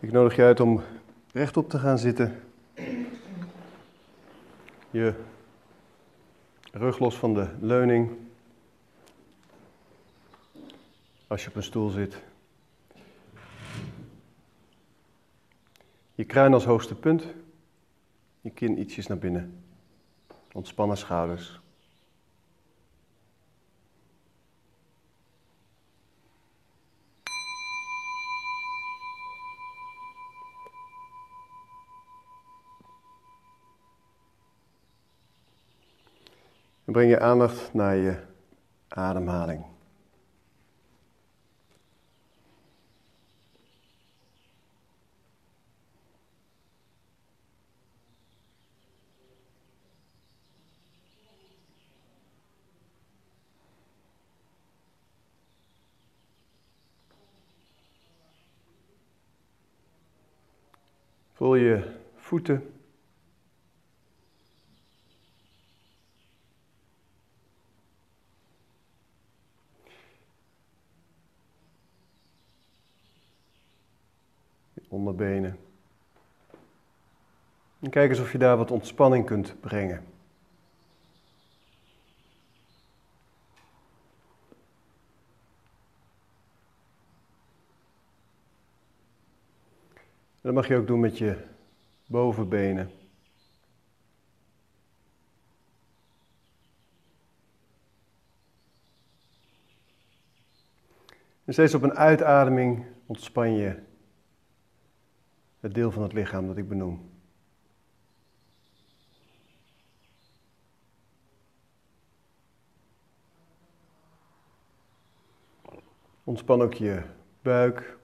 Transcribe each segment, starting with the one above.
Ik nodig je uit om rechtop te gaan zitten. Je rug los van de leuning. Als je op een stoel zit. Je kruin als hoogste punt. Je kin ietsjes naar binnen. Ontspannen schouders. Breng je aandacht naar je ademhaling. Voel je voeten En kijk eens of je daar wat ontspanning kunt brengen. dat mag je ook doen met je bovenbenen. En steeds op een uitademing ontspan je het deel van het lichaam dat ik benoem. Ontspan ook je buik.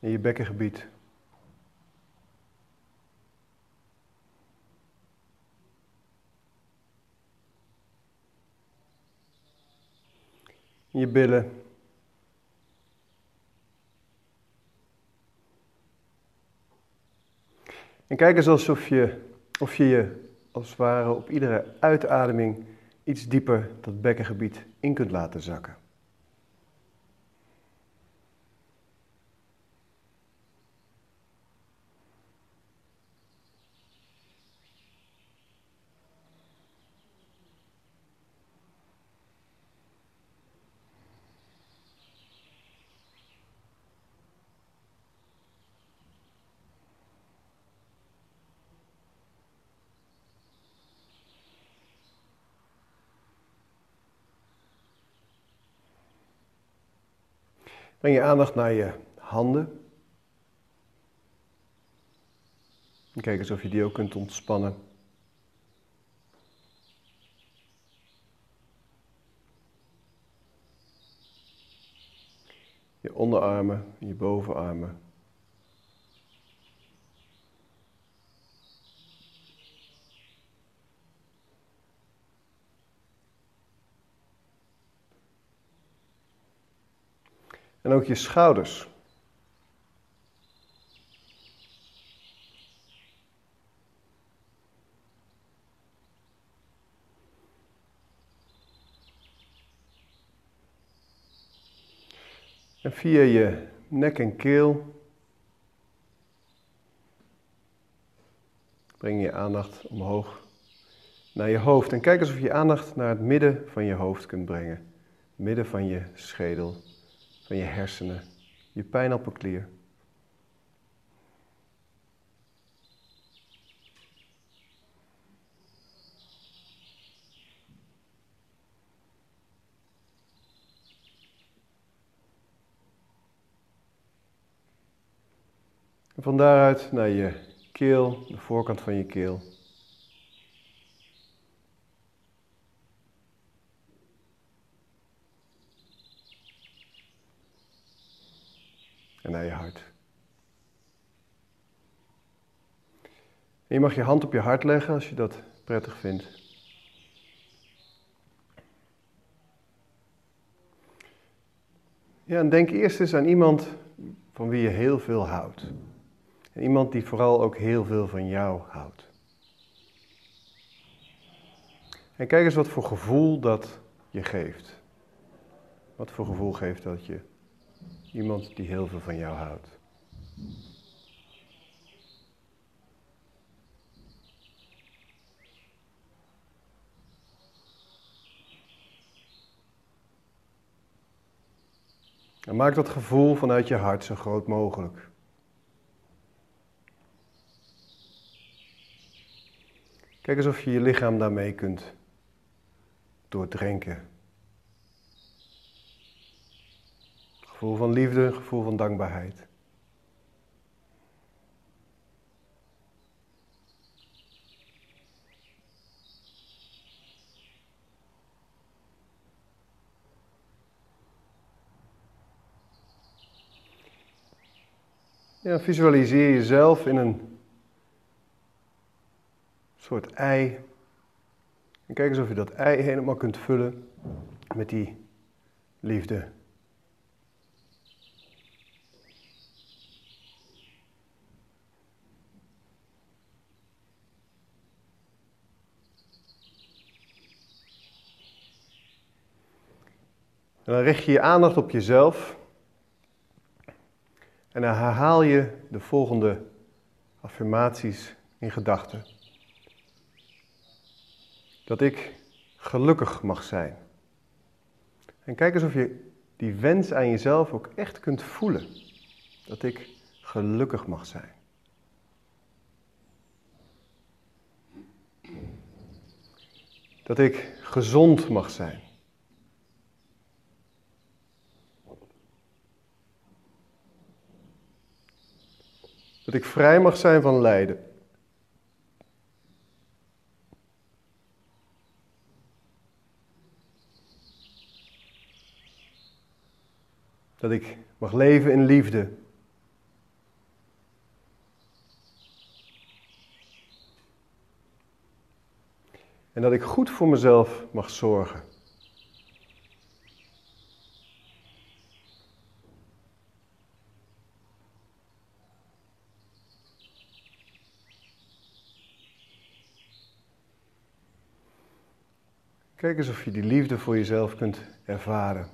En je bekkengebied. je billen. En kijk eens alsof je, of je je als het ware op iedere uitademing iets dieper dat bekkengebied in kunt laten zakken. Breng je aandacht naar je handen. En kijk eens of je die ook kunt ontspannen. Je onderarmen, je bovenarmen. En ook je schouders. En via je nek en keel breng je aandacht omhoog naar je hoofd. En kijk eens of je aandacht naar het midden van je hoofd kunt brengen. Midden van je schedel van je hersenen, je pijnappelklier. En van daaruit naar je keel, de voorkant van je keel. En naar je hart. Je mag je hand op je hart leggen als je dat prettig vindt. Ja, en denk eerst eens aan iemand van wie je heel veel houdt. En iemand die vooral ook heel veel van jou houdt. En kijk eens wat voor gevoel dat je geeft. Wat voor gevoel geeft dat je iemand die heel veel van jou houdt? En maak dat gevoel vanuit je hart zo groot mogelijk. Kijk eens of je je lichaam daarmee kunt doordrenken. Gevoel van liefde, gevoel van dankbaarheid. Ja, visualiseer jezelf in een soort ei. En kijk eens of je dat ei helemaal kunt vullen met die liefde. En dan richt je je aandacht op jezelf. En dan herhaal je de volgende affirmaties in gedachten. Dat ik gelukkig mag zijn. En kijk eens of je die wens aan jezelf ook echt kunt voelen. Dat ik gelukkig mag zijn. Dat ik gezond mag zijn. Dat ik vrij mag zijn van lijden. Dat ik mag leven in liefde. En dat ik goed voor mezelf mag zorgen. Kijk eens of je die liefde voor jezelf kunt ervaren.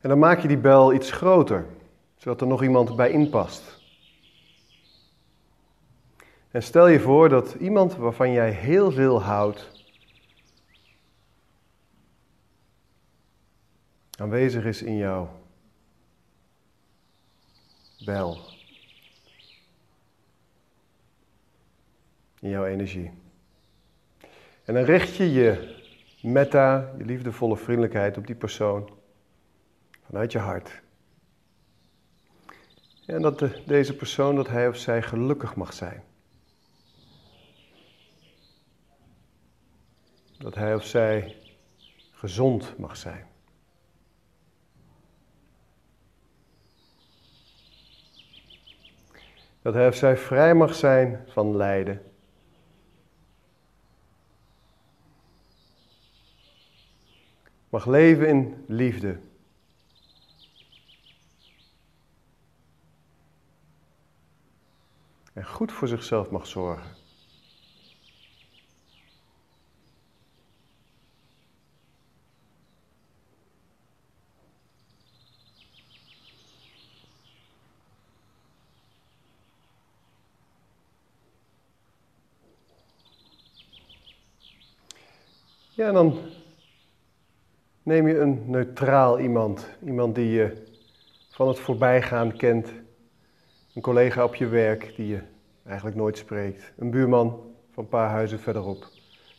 En dan maak je die bel iets groter, zodat er nog iemand bij inpast. En stel je voor dat iemand waarvan jij heel veel houdt, aanwezig is in jouw bel, in jouw energie. En dan richt je je metta, je liefdevolle vriendelijkheid op die persoon vanuit je hart. En dat de, deze persoon, dat hij of zij gelukkig mag zijn. Dat hij of zij gezond mag zijn. Dat hij of zij vrij mag zijn van lijden. Mag leven in liefde. En goed voor zichzelf mag zorgen. Ja, en dan neem je een neutraal iemand. Iemand die je van het voorbijgaan kent. Een collega op je werk die je eigenlijk nooit spreekt. Een buurman van een paar huizen verderop.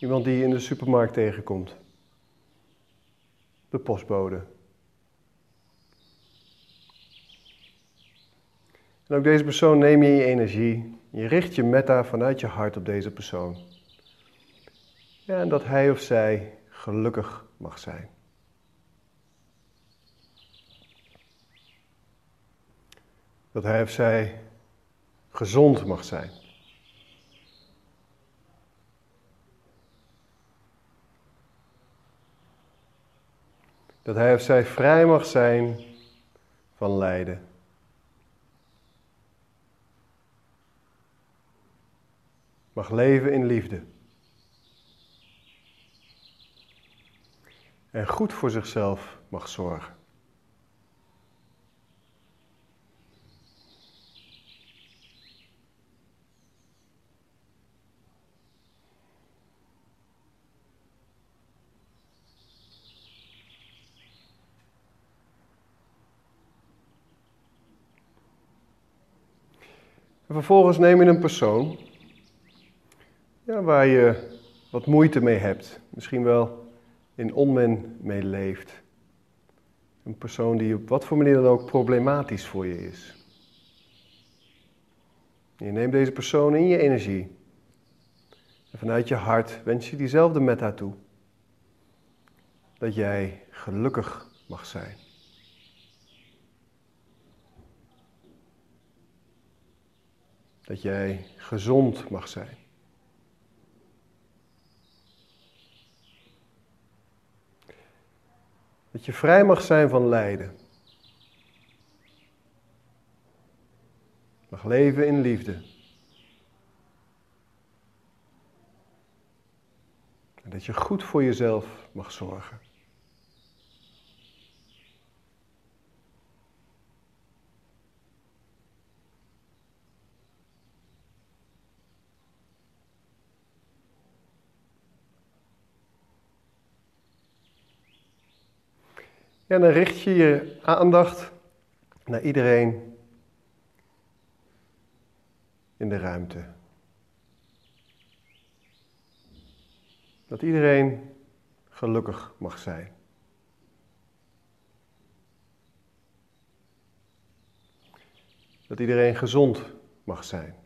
Iemand die je in de supermarkt tegenkomt. De postbode. En ook deze persoon neem je je energie. Je richt je metta vanuit je hart op deze persoon. Ja, en dat hij of zij gelukkig mag zijn. Dat hij of zij gezond mag zijn. Dat hij of zij vrij mag zijn van lijden. Mag leven in liefde. en goed voor zichzelf mag zorgen. En vervolgens neem je een persoon ja, waar je wat moeite mee hebt. Misschien wel in onmen mee leeft. Een persoon die op wat voor manier dan ook problematisch voor je is. Je neemt deze persoon in je energie. En vanuit je hart wens je diezelfde met haar toe. Dat jij gelukkig mag zijn. Dat jij gezond mag zijn. Dat je vrij mag zijn van lijden. Mag leven in liefde. En dat je goed voor jezelf mag zorgen. En dan richt je je aandacht naar iedereen in de ruimte. Dat iedereen gelukkig mag zijn. Dat iedereen gezond mag zijn.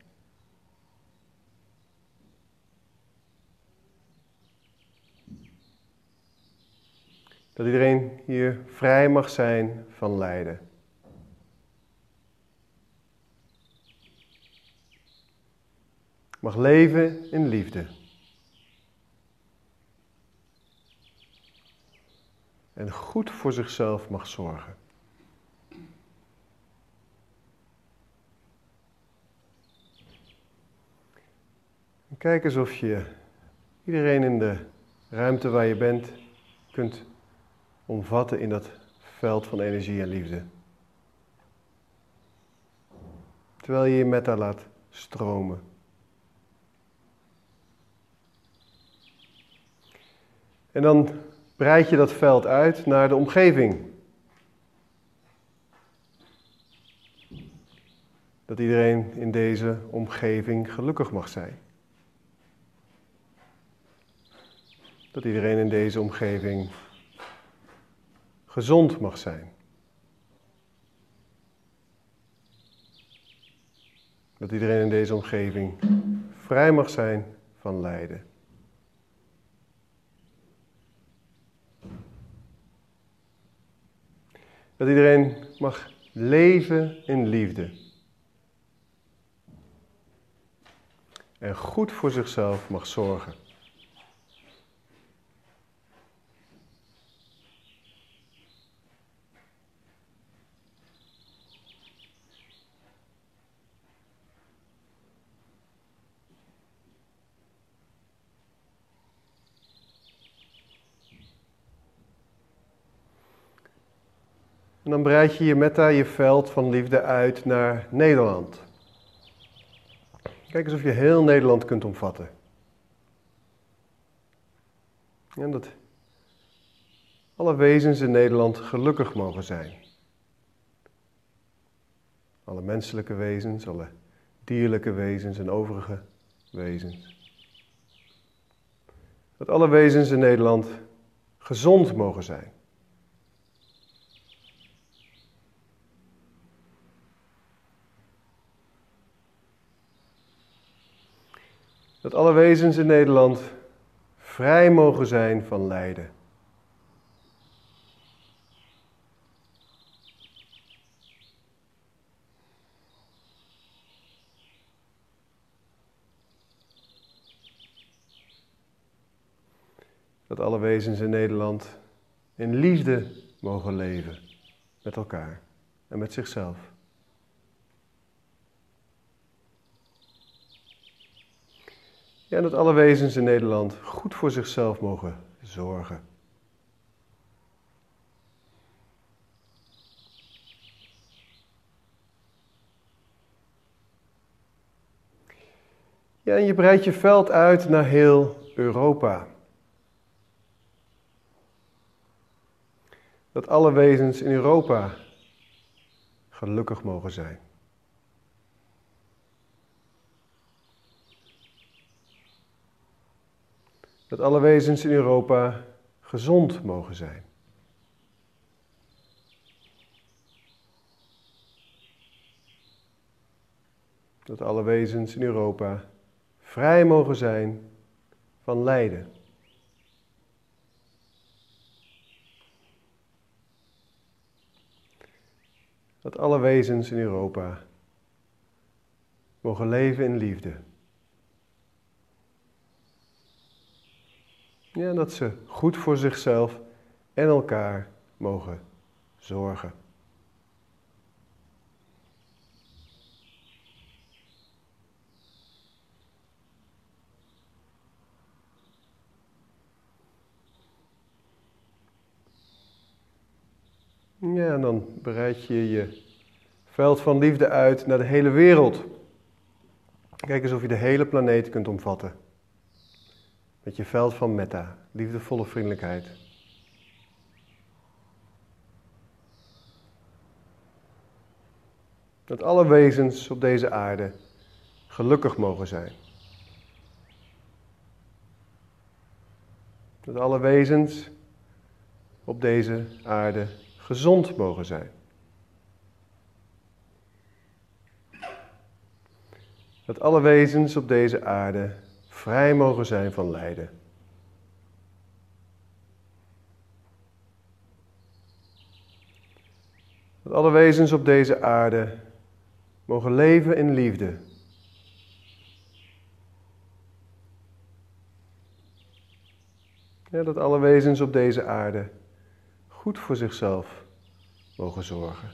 Dat iedereen hier vrij mag zijn van lijden. Mag leven in liefde. En goed voor zichzelf mag zorgen. kijk eens of je iedereen in de ruimte waar je bent kunt omvatten in dat veld van energie en liefde. Terwijl je je met haar laat stromen. En dan breid je dat veld uit naar de omgeving. Dat iedereen in deze omgeving gelukkig mag zijn. Dat iedereen in deze omgeving gezond mag zijn. Dat iedereen in deze omgeving vrij mag zijn van lijden. Dat iedereen mag leven in liefde. En goed voor zichzelf mag zorgen. En dan breid je je metta, je veld van liefde uit naar Nederland. Kijk eens of je heel Nederland kunt omvatten. En dat alle wezens in Nederland gelukkig mogen zijn. Alle menselijke wezens, alle dierlijke wezens en overige wezens. Dat alle wezens in Nederland gezond mogen zijn. Dat alle wezens in Nederland vrij mogen zijn van lijden. Dat alle wezens in Nederland in liefde mogen leven met elkaar en met zichzelf. Ja, dat alle wezens in Nederland goed voor zichzelf mogen zorgen. Ja, en je breidt je veld uit naar heel Europa. Dat alle wezens in Europa gelukkig mogen zijn. Dat alle wezens in Europa gezond mogen zijn. Dat alle wezens in Europa vrij mogen zijn van lijden. Dat alle wezens in Europa mogen leven in liefde. Ja, dat ze goed voor zichzelf en elkaar mogen zorgen. Ja, en dan bereid je je veld van liefde uit naar de hele wereld. Kijk eens of je de hele planeet kunt omvatten. Met je veld van metta, liefdevolle vriendelijkheid. Dat alle wezens op deze aarde gelukkig mogen zijn. Dat alle wezens op deze aarde gezond mogen zijn. Dat alle wezens op deze aarde vrij mogen zijn van lijden. Dat alle wezens op deze aarde mogen leven in liefde. Ja, dat alle wezens op deze aarde goed voor zichzelf mogen zorgen.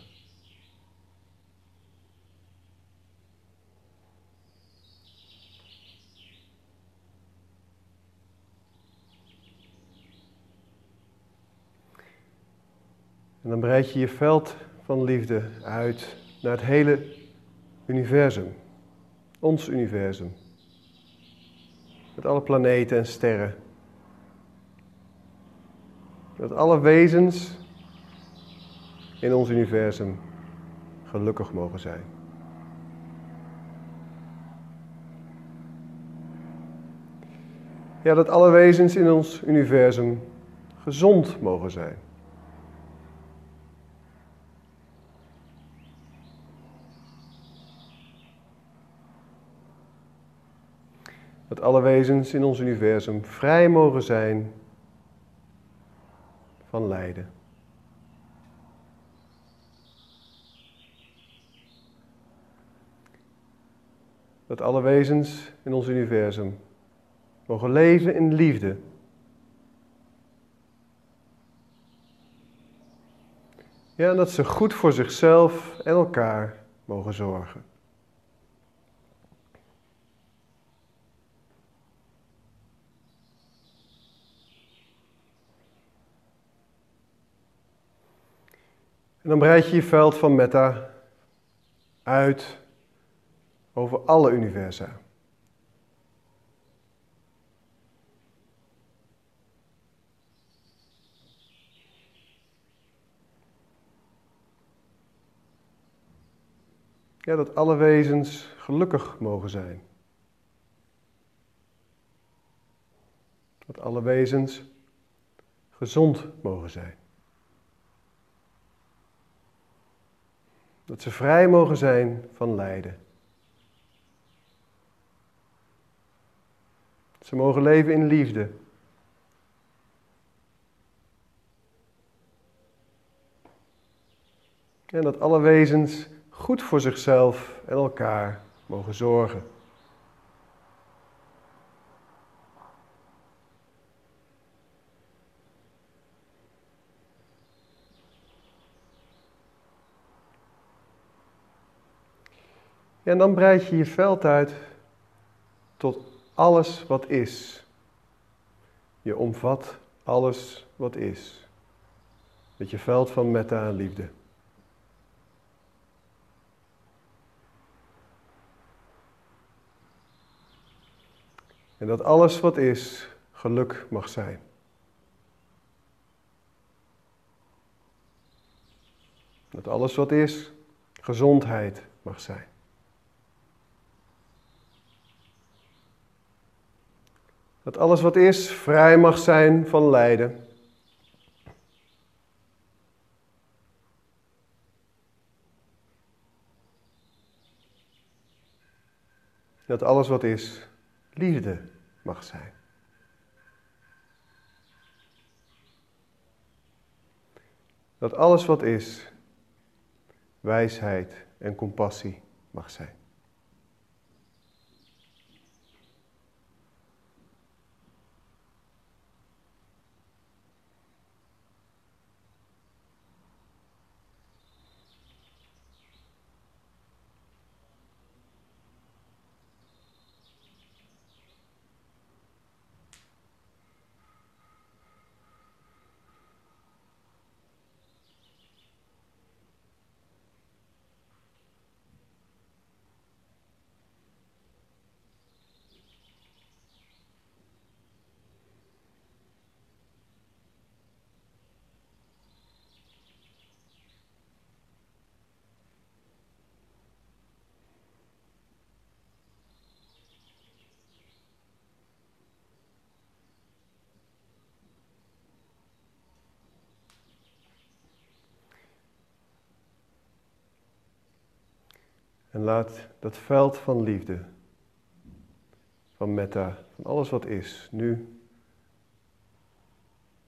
En dan breid je je veld van liefde uit naar het hele universum. Ons universum. Met alle planeten en sterren. Dat alle wezens in ons universum gelukkig mogen zijn. Ja, dat alle wezens in ons universum gezond mogen zijn. Dat alle wezens in ons universum vrij mogen zijn van lijden. Dat alle wezens in ons universum mogen leven in liefde. Ja, en dat ze goed voor zichzelf en elkaar mogen zorgen. En dan breid je je veld van metta uit over alle universa. Ja, dat alle wezens gelukkig mogen zijn. Dat alle wezens gezond mogen zijn. Dat ze vrij mogen zijn van lijden. Ze mogen leven in liefde. En dat alle wezens goed voor zichzelf en elkaar mogen zorgen. En dan breid je je veld uit tot alles wat is. Je omvat alles wat is. Met je veld van metta en liefde. En dat alles wat is geluk mag zijn. Dat alles wat is gezondheid mag zijn. Dat alles wat is vrij mag zijn van lijden. Dat alles wat is liefde mag zijn. Dat alles wat is wijsheid en compassie mag zijn. En laat dat veld van liefde, van metta, van alles wat is, nu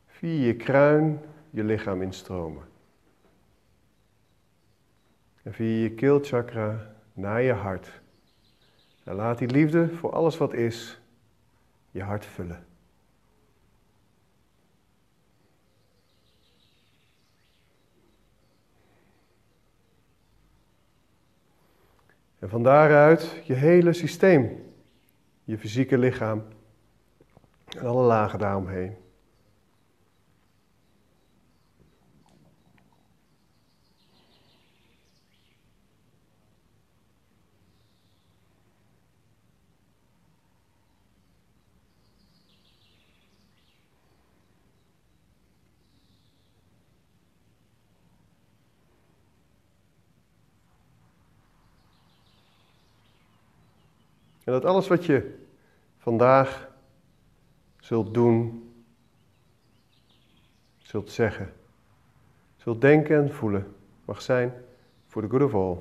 via je kruin je lichaam instromen. En via je keelchakra naar je hart. En laat die liefde voor alles wat is je hart vullen. En van daaruit je hele systeem, je fysieke lichaam en alle lagen daaromheen. En dat alles wat je vandaag zult doen, zult zeggen, zult denken en voelen, mag zijn for the good of all,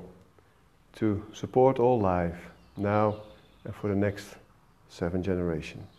to support all life, now and for the next seven generations.